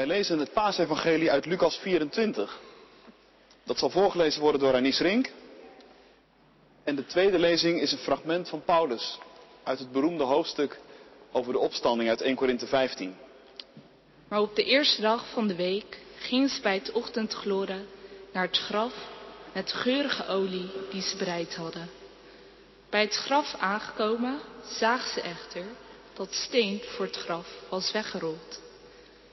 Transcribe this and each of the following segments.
Wij lezen het paasevangelie uit Lucas 24. Dat zal voorgelezen worden door Anis Rink. En de tweede lezing is een fragment van Paulus uit het beroemde hoofdstuk over de opstanding uit 1 Korinthe 15. Maar op de eerste dag van de week gingen ze bij het ochtendgloren naar het graf met geurige olie die ze bereid hadden. Bij het graf aangekomen zagen ze echter dat steen voor het graf was weggerold.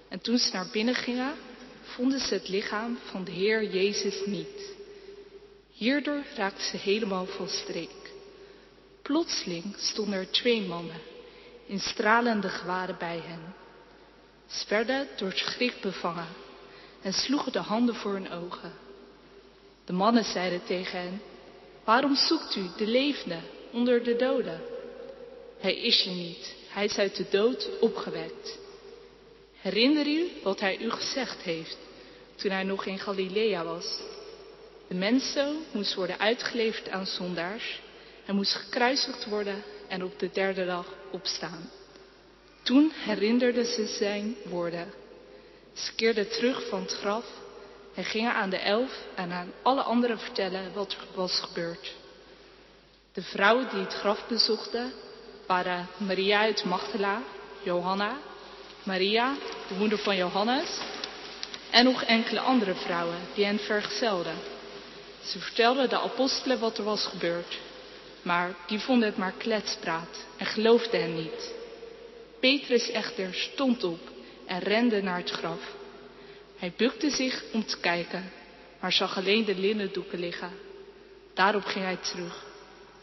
En toen ze naar binnen gingen, vonden ze het lichaam van de Heer Jezus niet. Hierdoor raakten ze helemaal van streek. Plotseling stonden er twee mannen in stralende gewaden bij hen. Ze werden door schrik bevangen en sloegen de handen voor hun ogen. De mannen zeiden tegen hen, waarom zoekt u de levende onder de doden? Hij is er niet, hij is uit de dood opgewekt. Herinner u wat hij u gezegd heeft toen hij nog in Galilea was? De menszoon moest worden uitgeleverd aan zondaars. Hij moest gekruisigd worden en op de derde dag opstaan. Toen herinnerden ze zijn woorden. Ze keerden terug van het graf en gingen aan de elf en aan alle anderen vertellen wat er was gebeurd. De vrouwen die het graf bezochten waren Maria uit Magdala, Johanna, Maria, de moeder van Johannes, en nog enkele andere vrouwen die hen vergezelden. Ze vertelden de apostelen wat er was gebeurd, maar die vonden het maar kletspraat en geloofden hen niet. Petrus echter stond op en rende naar het graf. Hij bukte zich om te kijken, maar zag alleen de linnen doeken liggen. Daarop ging hij terug,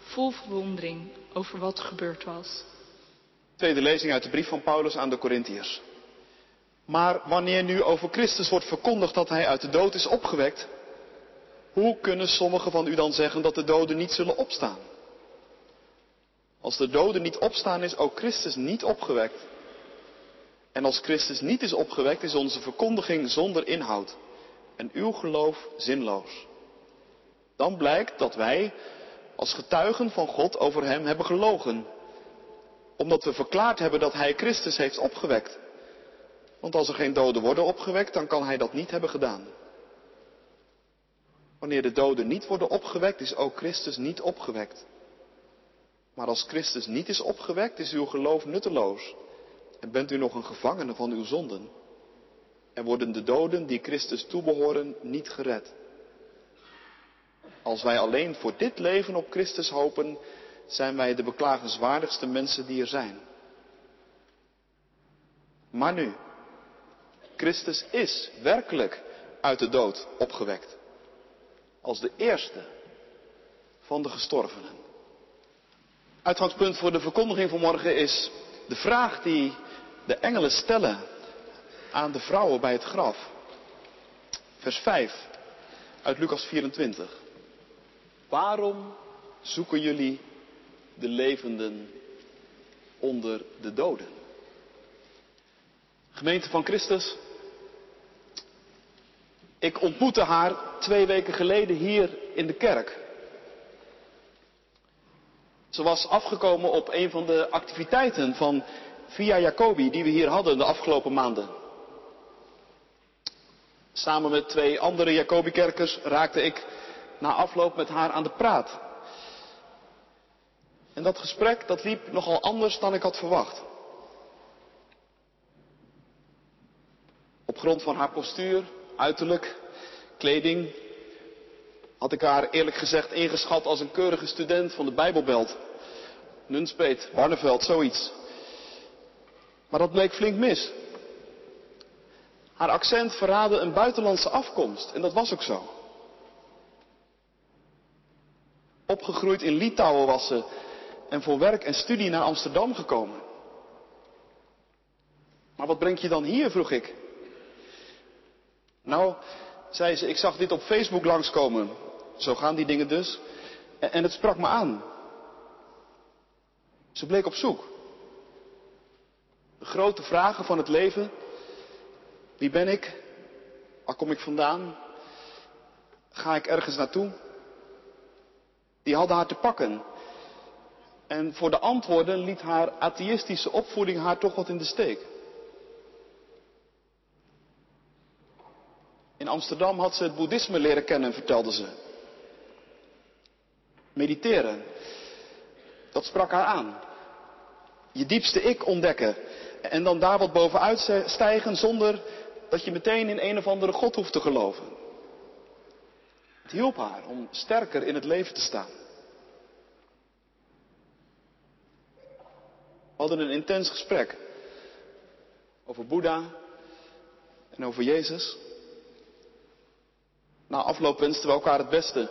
vol verwondering over wat gebeurd was. Tweede lezing uit de brief van Paulus aan de Corinthiërs. Maar wanneer nu over Christus wordt verkondigd dat hij uit de dood is opgewekt, hoe kunnen sommigen van u dan zeggen dat de doden niet zullen opstaan? Als de doden niet opstaan, is ook Christus niet opgewekt. En als Christus niet is opgewekt, is onze verkondiging zonder inhoud en uw geloof zinloos. Dan blijkt dat wij als getuigen van God over Hem hebben gelogen, omdat we verklaard hebben dat Hij Christus heeft opgewekt. Want als er geen doden worden opgewekt, dan kan Hij dat niet hebben gedaan. Wanneer de doden niet worden opgewekt, is ook Christus niet opgewekt. Maar als Christus niet is opgewekt, is uw geloof nutteloos en bent u nog een gevangene van uw zonden. En worden de doden die Christus toebehoren niet gered. Als wij alleen voor dit leven op Christus hopen, zijn wij de beklagenswaardigste mensen die er zijn. Maar nu, Christus is werkelijk uit de dood opgewekt. Als de eerste van de gestorvenen. Uitgangspunt voor de verkondiging van morgen is de vraag die de engelen stellen aan de vrouwen bij het graf. Vers 5 uit Lucas 24. Waarom zoeken jullie de levenden onder de doden? Gemeente van Christus, ik ontmoette haar twee weken geleden hier in de kerk. Ze was afgekomen op een van de activiteiten van Via Jacobi die we hier hadden de afgelopen maanden. Samen met twee andere Jacobi-kerkers raakte ik na afloop met haar aan de praat. En dat gesprek dat liep nogal anders dan ik had verwacht. Op grond van haar postuur, uiterlijk, kleding, had ik haar eerlijk gezegd ingeschat als een keurige student van de Bijbelbelt. Nunspeet, Barneveld, zoiets. Maar dat bleek flink mis. Haar accent verraadde een buitenlandse afkomst en dat was ook zo. Opgegroeid in Litouwen was ze en voor werk en studie naar Amsterdam gekomen. Maar wat brengt je dan hier, vroeg ik. Nou, zei ze, ik zag dit op Facebook langskomen. Zo gaan die dingen dus. En het sprak me aan. Ze bleek op zoek. De grote vragen van het leven. Wie ben ik? Waar kom ik vandaan? Ga ik ergens naartoe? Die hadden haar te pakken. En voor de antwoorden liet haar atheïstische opvoeding haar toch wat in de steek. In Amsterdam had ze het boeddhisme leren kennen, vertelde ze. Mediteren, dat sprak haar aan. Je diepste ik ontdekken en dan daar wat bovenuit stijgen zonder dat je meteen in een of andere God hoeft te geloven. Het hielp haar om sterker in het leven te staan. Hadden een intens gesprek over Boeddha en over Jezus. Na afloop wensten we elkaar het beste,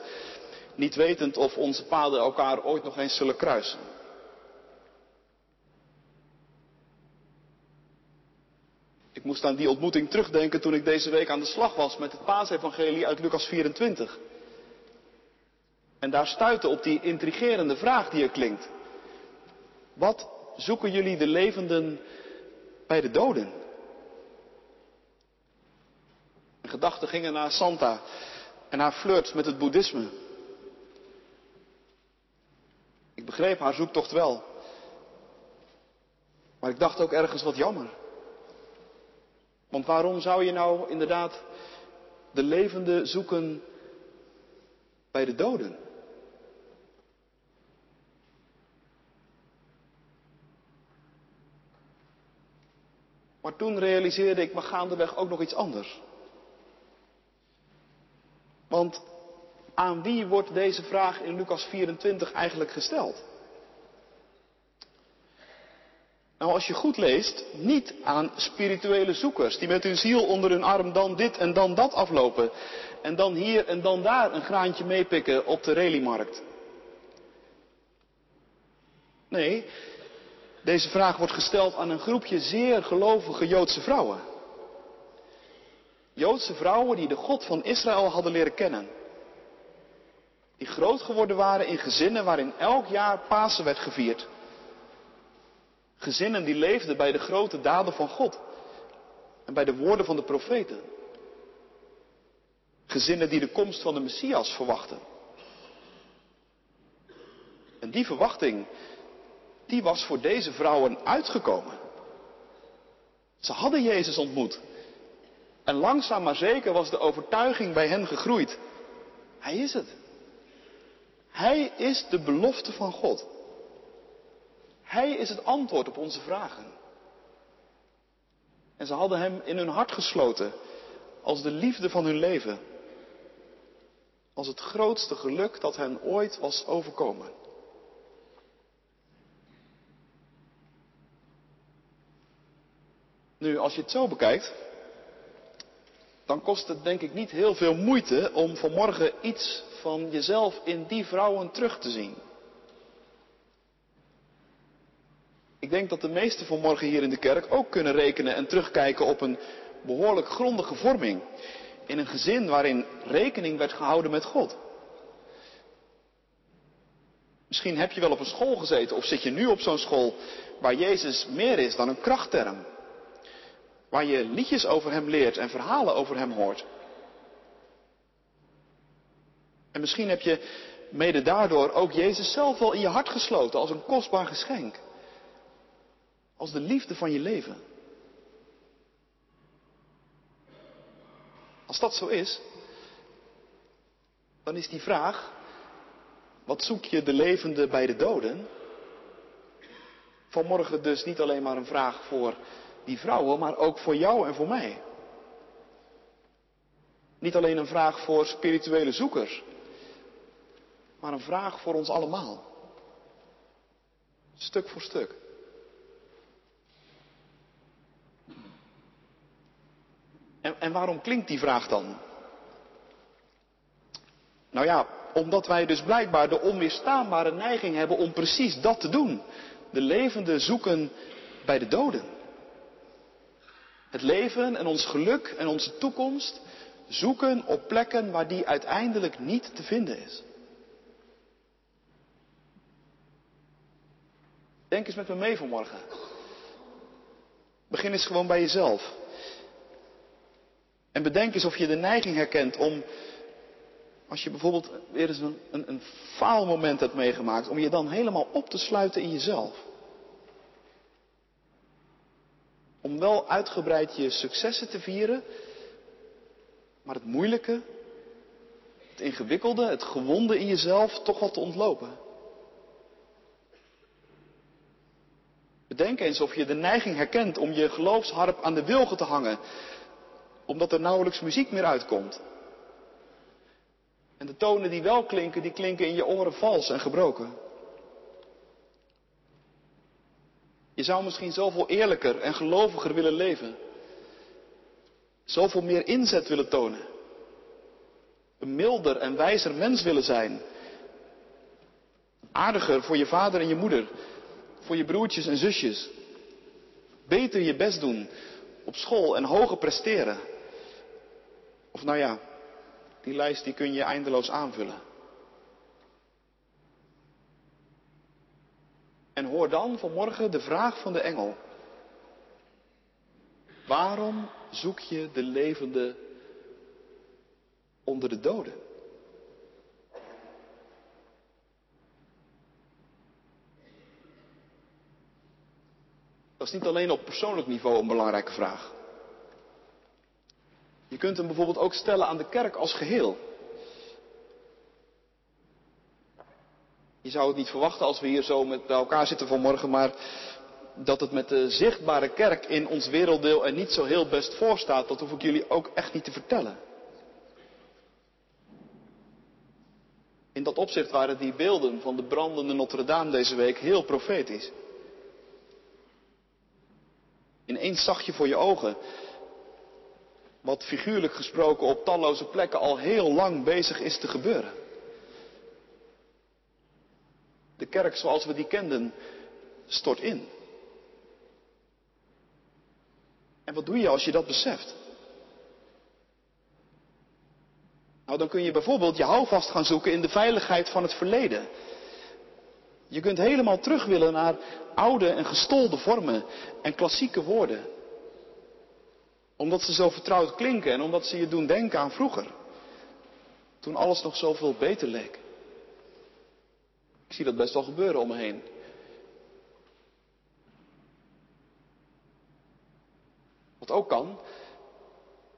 niet wetend of onze paden elkaar ooit nog eens zullen kruisen. Ik moest aan die ontmoeting terugdenken toen ik deze week aan de slag was met het paasevangelie uit Lucas 24. En daar stuitte op die intrigerende vraag die er klinkt. Wat zoeken jullie de levenden bij de doden? En gedachten gingen naar Santa en haar flirt met het boeddhisme. Ik begreep haar zoektocht wel. Maar ik dacht ook ergens wat jammer. Want waarom zou je nou inderdaad de levende zoeken bij de doden? Maar toen realiseerde ik me gaandeweg ook nog iets anders. Want aan wie wordt deze vraag in Lucas 24 eigenlijk gesteld? Nou, als je goed leest, niet aan spirituele zoekers die met hun ziel onder hun arm dan dit en dan dat aflopen. En dan hier en dan daar een graantje meepikken op de reliemarkt. Nee, deze vraag wordt gesteld aan een groepje zeer gelovige Joodse vrouwen. Joodse vrouwen die de God van Israël hadden leren kennen. Die groot geworden waren in gezinnen waarin elk jaar Pasen werd gevierd. Gezinnen die leefden bij de grote daden van God en bij de woorden van de profeten. Gezinnen die de komst van de Messias verwachten. En die verwachting, die was voor deze vrouwen uitgekomen. Ze hadden Jezus ontmoet. En langzaam maar zeker was de overtuiging bij hen gegroeid. Hij is het. Hij is de belofte van God. Hij is het antwoord op onze vragen. En ze hadden hem in hun hart gesloten als de liefde van hun leven. Als het grootste geluk dat hen ooit was overkomen. Nu, als je het zo bekijkt, dan kost het denk ik niet heel veel moeite om vanmorgen iets van jezelf in die vrouwen terug te zien. Ik denk dat de meesten vanmorgen hier in de kerk ook kunnen rekenen en terugkijken op een behoorlijk grondige vorming. In een gezin waarin rekening werd gehouden met God. Misschien heb je wel op een school gezeten of zit je nu op zo'n school waar Jezus meer is dan een krachtterm. Waar je liedjes over Hem leert en verhalen over Hem hoort. En misschien heb je mede daardoor ook Jezus zelf wel in je hart gesloten als een kostbaar geschenk. Als de liefde van je leven. Als dat zo is, dan is die vraag, wat zoek je de levende bij de doden? Vanmorgen dus niet alleen maar een vraag voor die vrouwen, maar ook voor jou en voor mij. Niet alleen een vraag voor spirituele zoekers, maar een vraag voor ons allemaal. Stuk voor stuk. En, en waarom klinkt die vraag dan? Nou ja, omdat wij dus blijkbaar de onweerstaanbare neiging hebben om precies dat te doen. De levende zoeken bij de doden. Het leven en ons geluk en onze toekomst zoeken op plekken waar die uiteindelijk niet te vinden is. Denk eens met me mee vanmorgen. Begin eens gewoon bij jezelf. En bedenk eens of je de neiging herkent om, als je bijvoorbeeld weer eens een, een, een faalmoment hebt meegemaakt, om je dan helemaal op te sluiten in jezelf. Om wel uitgebreid je successen te vieren, maar het moeilijke, het ingewikkelde, het gewonde in jezelf toch wat te ontlopen. Bedenk eens of je de neiging herkent om je geloofsharp aan de wilgen te hangen, omdat er nauwelijks muziek meer uitkomt. En de tonen die wel klinken, die klinken in je oren vals en gebroken. Je zou misschien zoveel eerlijker en geloviger willen leven. Zoveel meer inzet willen tonen. Een milder en wijzer mens willen zijn. Aardiger voor je vader en je moeder. Voor je broertjes en zusjes. Beter je best doen op school en hoger presteren. Of nou ja, die lijst die kun je eindeloos aanvullen. En hoor dan vanmorgen de vraag van de engel. Waarom zoek je de levende onder de doden? Dat is niet alleen op persoonlijk niveau een belangrijke vraag. Je kunt hem bijvoorbeeld ook stellen aan de kerk als geheel. Je zou het niet verwachten als we hier zo met elkaar zitten vanmorgen, maar dat het met de zichtbare kerk in ons werelddeel er niet zo heel best voor staat, dat hoef ik jullie ook echt niet te vertellen. In dat opzicht waren die beelden van de brandende Notre Dame deze week heel profetisch. Ineens zag je voor je ogen wat figuurlijk gesproken op talloze plekken al heel lang bezig is te gebeuren. De kerk zoals we die kenden stort in. En wat doe je als je dat beseft? Nou, dan kun je bijvoorbeeld je houvast gaan zoeken in de veiligheid van het verleden. Je kunt helemaal terug willen naar oude en gestolde vormen en klassieke woorden. Omdat ze zo vertrouwd klinken en omdat ze je doen denken aan vroeger. Toen alles nog zoveel beter leek. Ik zie dat best wel gebeuren om me heen. Wat ook kan,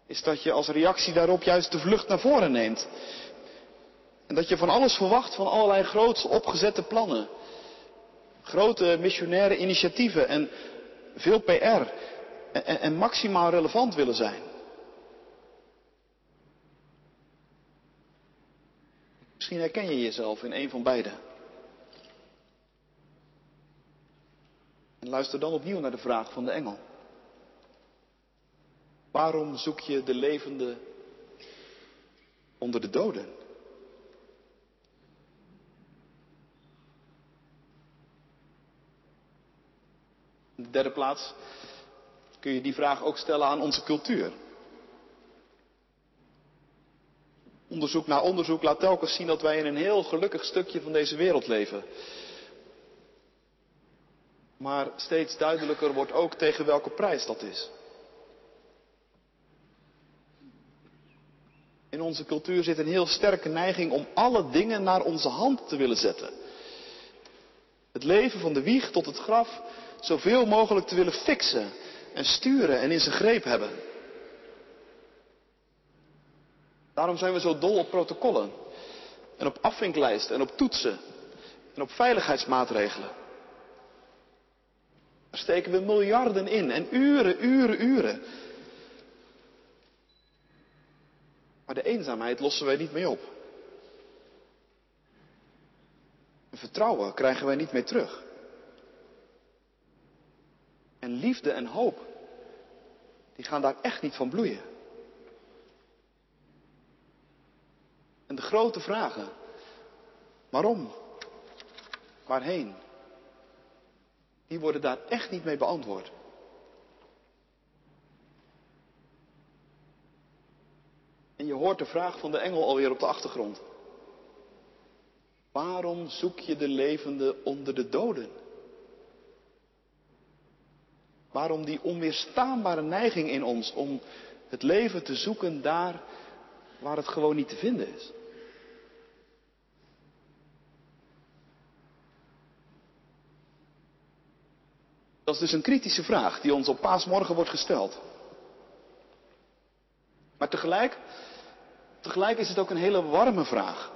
is dat je als reactie daarop juist de vlucht naar voren neemt. En dat je van alles verwacht, van allerlei groots opgezette plannen. Grote missionaire initiatieven en veel PR. En, en, en maximaal relevant willen zijn. Misschien herken je jezelf in een van beide. En luister dan opnieuw naar de vraag van de engel. Waarom zoek je de levende onder de doden? In de derde plaats kun je die vraag ook stellen aan onze cultuur. Onderzoek na onderzoek laat telkens zien dat wij in een heel gelukkig stukje van deze wereld leven. Maar steeds duidelijker wordt ook tegen welke prijs dat is. In onze cultuur zit een heel sterke neiging om alle dingen naar onze hand te willen zetten. Het leven van de wieg tot het graf zoveel mogelijk te willen fixen en sturen en in zijn greep hebben. Daarom zijn we zo dol op protocollen en op afvinklijsten en op toetsen en op veiligheidsmaatregelen. Steken we miljarden in en uren, uren, uren. Maar de eenzaamheid lossen wij niet mee op. En vertrouwen krijgen wij niet mee terug. En liefde en hoop, die gaan daar echt niet van bloeien. En de grote vragen, waarom? Waarheen? Die worden daar echt niet mee beantwoord. En je hoort de vraag van de engel alweer op de achtergrond. Waarom zoek je de levende onder de doden? Waarom die onweerstaanbare neiging in ons om het leven te zoeken daar waar het gewoon niet te vinden is? Dat is dus een kritische vraag die ons op paasmorgen wordt gesteld. Maar tegelijk Tegelijk is het ook een hele warme vraag.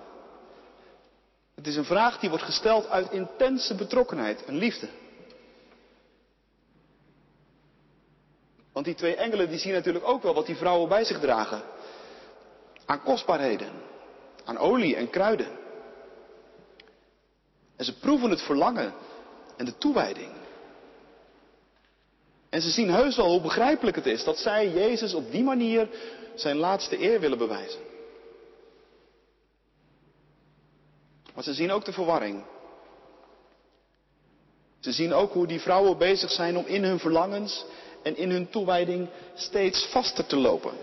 Het is een vraag die wordt gesteld uit intense betrokkenheid en liefde. Want die twee engelen die zien natuurlijk ook wel wat die vrouwen bij zich dragen. Aan kostbaarheden, aan olie en kruiden. En ze proeven het verlangen en de toewijding. En ze zien heus wel hoe begrijpelijk het is dat zij Jezus op die manier zijn laatste eer willen bewijzen. Maar ze zien ook de verwarring. Ze zien ook hoe die vrouwen bezig zijn om in hun verlangens en in hun toewijding steeds vaster te lopen.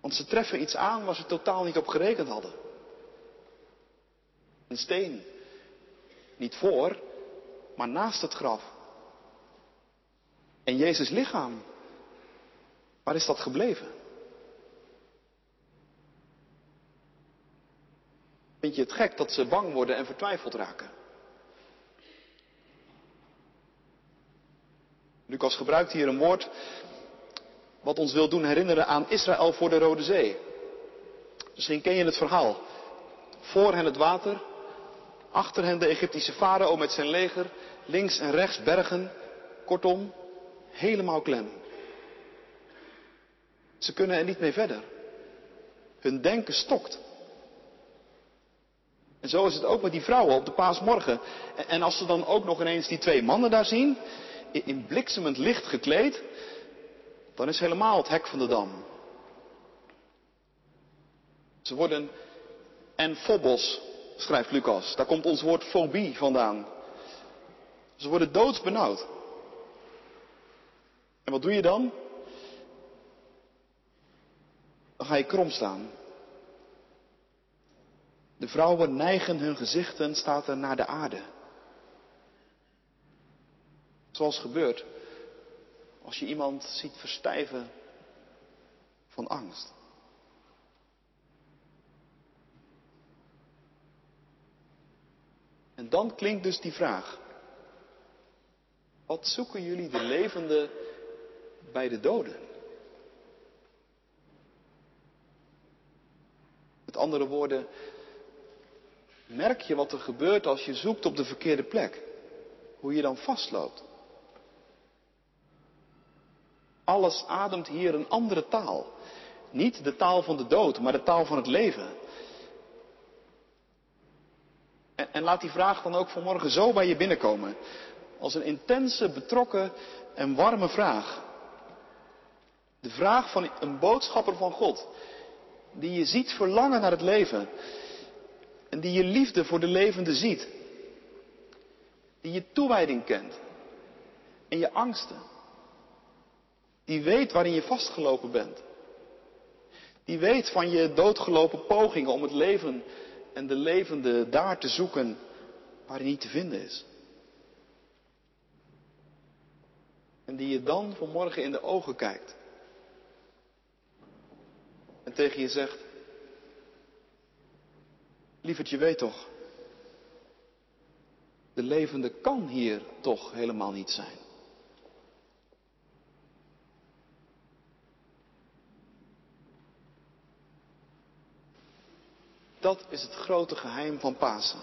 Want ze treffen iets aan waar ze totaal niet op gerekend hadden. Een steen. Niet voor, maar naast het graf. En Jezus lichaam. Waar is dat gebleven? Vind je het gek dat ze bang worden en vertwijfeld raken? Lucas gebruikt hier een woord wat ons wil doen herinneren aan Israël voor de Rode Zee. Misschien ken je het verhaal. Voor hen het water, achter hen de Egyptische farao met zijn leger, links en rechts bergen, kortom, helemaal klem. Ze kunnen er niet mee verder. Hun denken stokt. En zo is het ook met die vrouwen op de paasmorgen. En als ze dan ook nog ineens die twee mannen daar zien, in bliksemend licht gekleed, dan is helemaal het hek van de dam. Ze worden en phobos, schrijft Lucas. Daar komt ons woord fobie vandaan. Ze worden doodsbenauwd. En wat doe je dan? Dan ga je krom staan. De vrouwen neigen hun gezichten, staat er, naar de aarde. Zoals gebeurt als je iemand ziet verstijven van angst. En dan klinkt dus die vraag. Wat zoeken jullie de levende bij de doden? Met andere woorden, merk je wat er gebeurt als je zoekt op de verkeerde plek? Hoe je dan vastloopt? Alles ademt hier een andere taal. Niet de taal van de dood, maar de taal van het leven. En, en, laat die vraag dan ook vanmorgen zo bij je binnenkomen. Als een intense, betrokken en warme vraag. De vraag van een boodschapper van God. Die je ziet verlangen naar het leven. En die je liefde voor de levende ziet. Die je toewijding kent. En je angsten. Die weet waarin je vastgelopen bent. Die weet van je doodgelopen pogingen om het leven en de levende daar te zoeken waar hij niet te vinden is. En die je dan vanmorgen in de ogen kijkt. En tegen je zegt, lieverd, je weet toch, de levende kan hier toch helemaal niet zijn. Dat is het grote geheim van Pasen.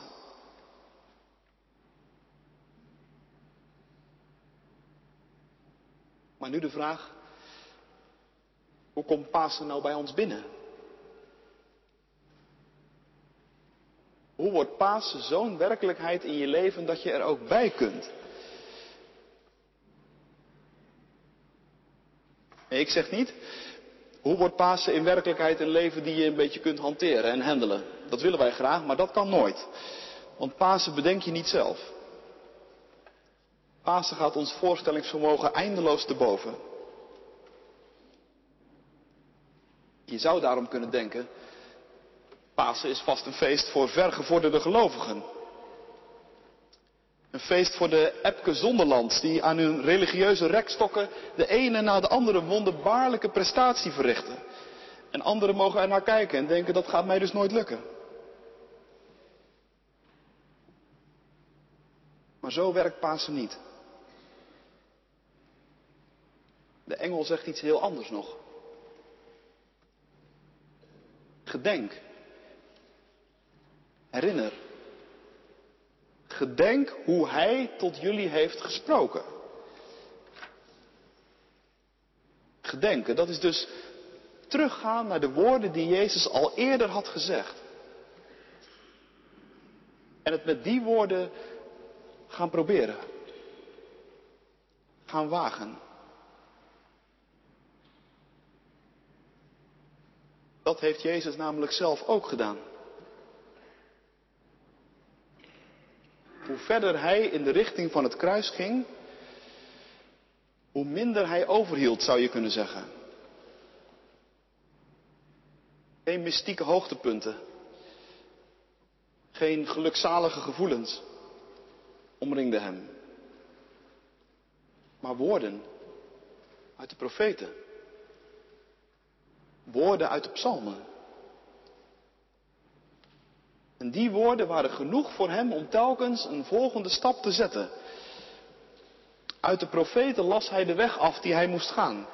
Maar nu de vraag, hoe komt Pasen nou bij ons binnen? Hoe wordt Pasen zo'n werkelijkheid in je leven dat je er ook bij kunt? ik zeg niet, hoe wordt Pasen in werkelijkheid een leven die je een beetje kunt hanteren en handelen? Dat willen wij graag, maar dat kan nooit. Want Pasen bedenk je niet zelf. Pasen gaat ons voorstellingsvermogen eindeloos te boven. Je zou daarom kunnen denken, Pasen is vast een feest voor vergevorderde gelovigen. Een feest voor de Epke Zonderlands, die aan hun religieuze rekstokken de ene na de andere wonderbaarlijke prestatie verrichten. En anderen mogen er naar kijken en denken dat gaat mij dus nooit lukken. Maar zo werkt Pasen niet. De engel zegt iets heel anders nog. Gedenk. Herinner. Gedenk hoe Hij tot jullie heeft gesproken. Gedenken, dat is dus teruggaan naar de woorden die Jezus al eerder had gezegd. En het met die woorden gaan proberen. Gaan wagen. Dat heeft Jezus namelijk zelf ook gedaan. Hoe verder hij in de richting van het kruis ging, hoe minder hij overhield, zou je kunnen zeggen. Geen mystieke hoogtepunten. Geen gelukzalige gevoelens omringden hem. Maar woorden uit de profeten. Woorden uit de psalmen. En die woorden waren genoeg voor hem om telkens een volgende stap te zetten. Uit de profeten las hij de weg af die hij moest gaan.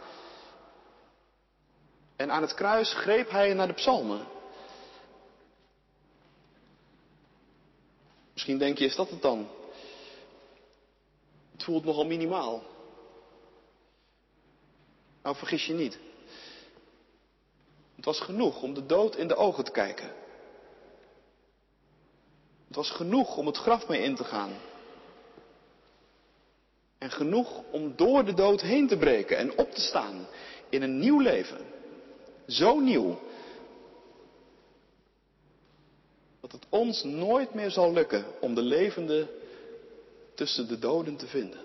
En aan het kruis greep hij naar de psalmen. Misschien denk je, is dat het dan? Het voelt nogal minimaal. Nou, vergis je niet. Het was genoeg om de dood in de ogen te kijken. Het was genoeg om het graf mee in te gaan. En genoeg om door de dood heen te breken en op te staan in een nieuw leven. Zo nieuw. Dat het ons nooit meer zal lukken om de levende tussen de doden te vinden.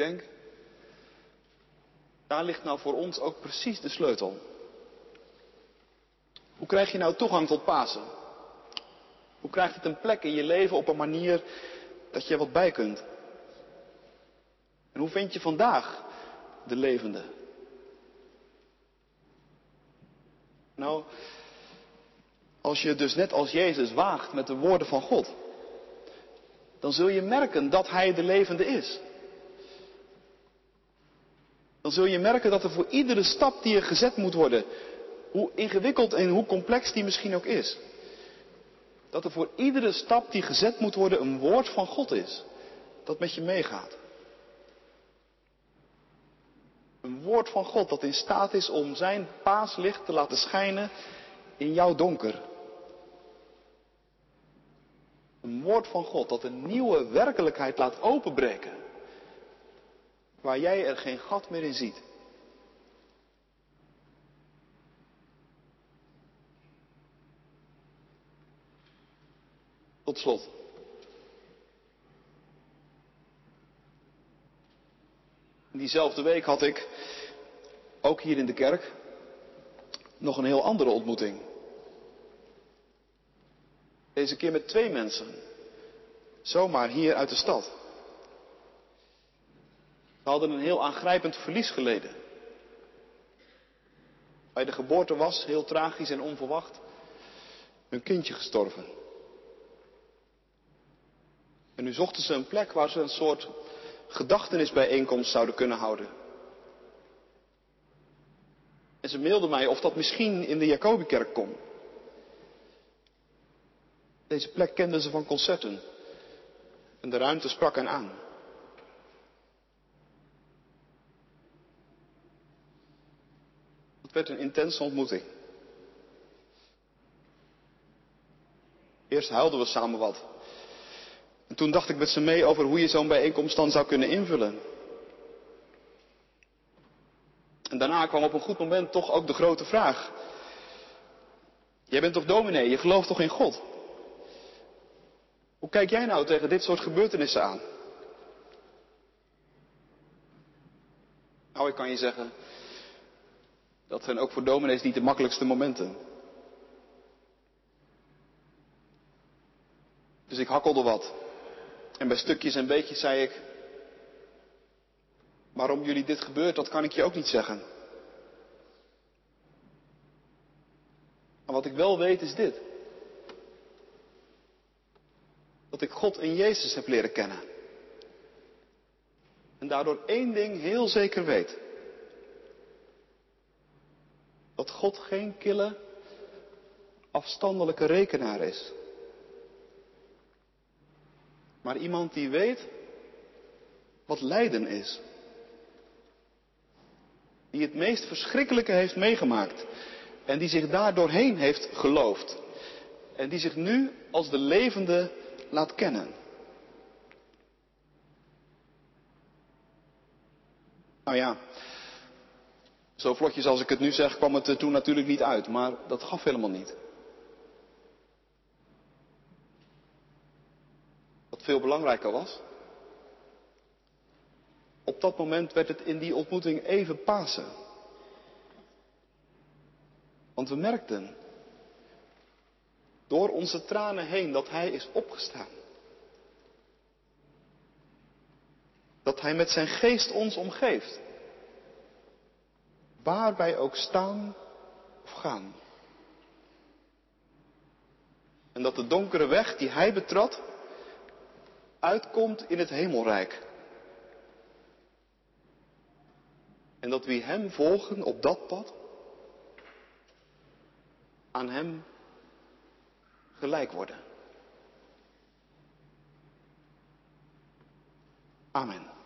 Denk, daar ligt nou voor ons ook precies de sleutel. Hoe krijg je nou toegang tot Pasen? Hoe krijgt het een plek in je leven op een manier dat je er wat bij kunt? En hoe vind je vandaag de levende? Nou, als je dus net als Jezus waagt met de woorden van God, dan zul je merken dat Hij de levende is. Dan zul je merken dat er voor iedere stap die er gezet moet worden, hoe ingewikkeld en hoe complex die misschien ook is, dat er voor iedere stap die gezet moet worden een woord van God is, dat met je meegaat. Een woord van God dat in staat is om zijn paaslicht te laten schijnen in jouw donker. Een woord van God dat een nieuwe werkelijkheid laat openbreken. Waar jij er geen gat meer in ziet. Tot slot. Diezelfde week had ik, ook hier in de kerk, nog een heel andere ontmoeting. Deze keer met twee mensen. Zomaar hier uit de stad. Ze hadden een heel aangrijpend verlies geleden. Bij de geboorte was, heel tragisch en onverwacht, hun kindje gestorven. En nu zochten ze een plek waar ze een soort gedachtenisbijeenkomst zouden kunnen houden. En ze mailden mij of dat misschien in de Jacobikerk kon. Deze plek kenden ze van concerten. En de ruimte sprak hen aan. Het werd een intense ontmoeting. Eerst huilden we samen wat. En toen dacht ik met ze mee over hoe je zo'n bijeenkomst dan zou kunnen invullen. En daarna kwam op een goed moment toch ook de grote vraag. Jij bent toch dominee, je gelooft toch in God? Hoe kijk jij nou tegen dit soort gebeurtenissen aan? Nou, ik kan je zeggen, dat zijn ook voor dominees niet de makkelijkste momenten. Dus ik hakkelde wat. En bij stukjes en beetjes zei ik, waarom jullie dit gebeurt, dat kan ik je ook niet zeggen. Maar wat ik wel weet is dit. Dat ik God in Jezus heb leren kennen. En daardoor één ding heel zeker weet. Dat God geen kille, afstandelijke rekenaar is. Maar iemand die weet wat lijden is. Die het meest verschrikkelijke heeft meegemaakt. En die zich daar doorheen heeft geloofd. En die zich nu als de levende laat kennen. Nou ja, zo vlotjes als ik het nu zeg kwam het toen natuurlijk niet uit, maar dat gaf helemaal niet. Wat veel belangrijker was, op dat moment werd het in die ontmoeting even Pasen. Want we merkten door onze tranen heen dat Hij is opgestaan. Dat Hij met zijn geest ons omgeeft. Waar wij ook staan of gaan. En dat de donkere weg die Hij betrad, uitkomt in het hemelrijk. En dat wie Hem volgen op dat pad, aan Hem gelijk worden. Amen.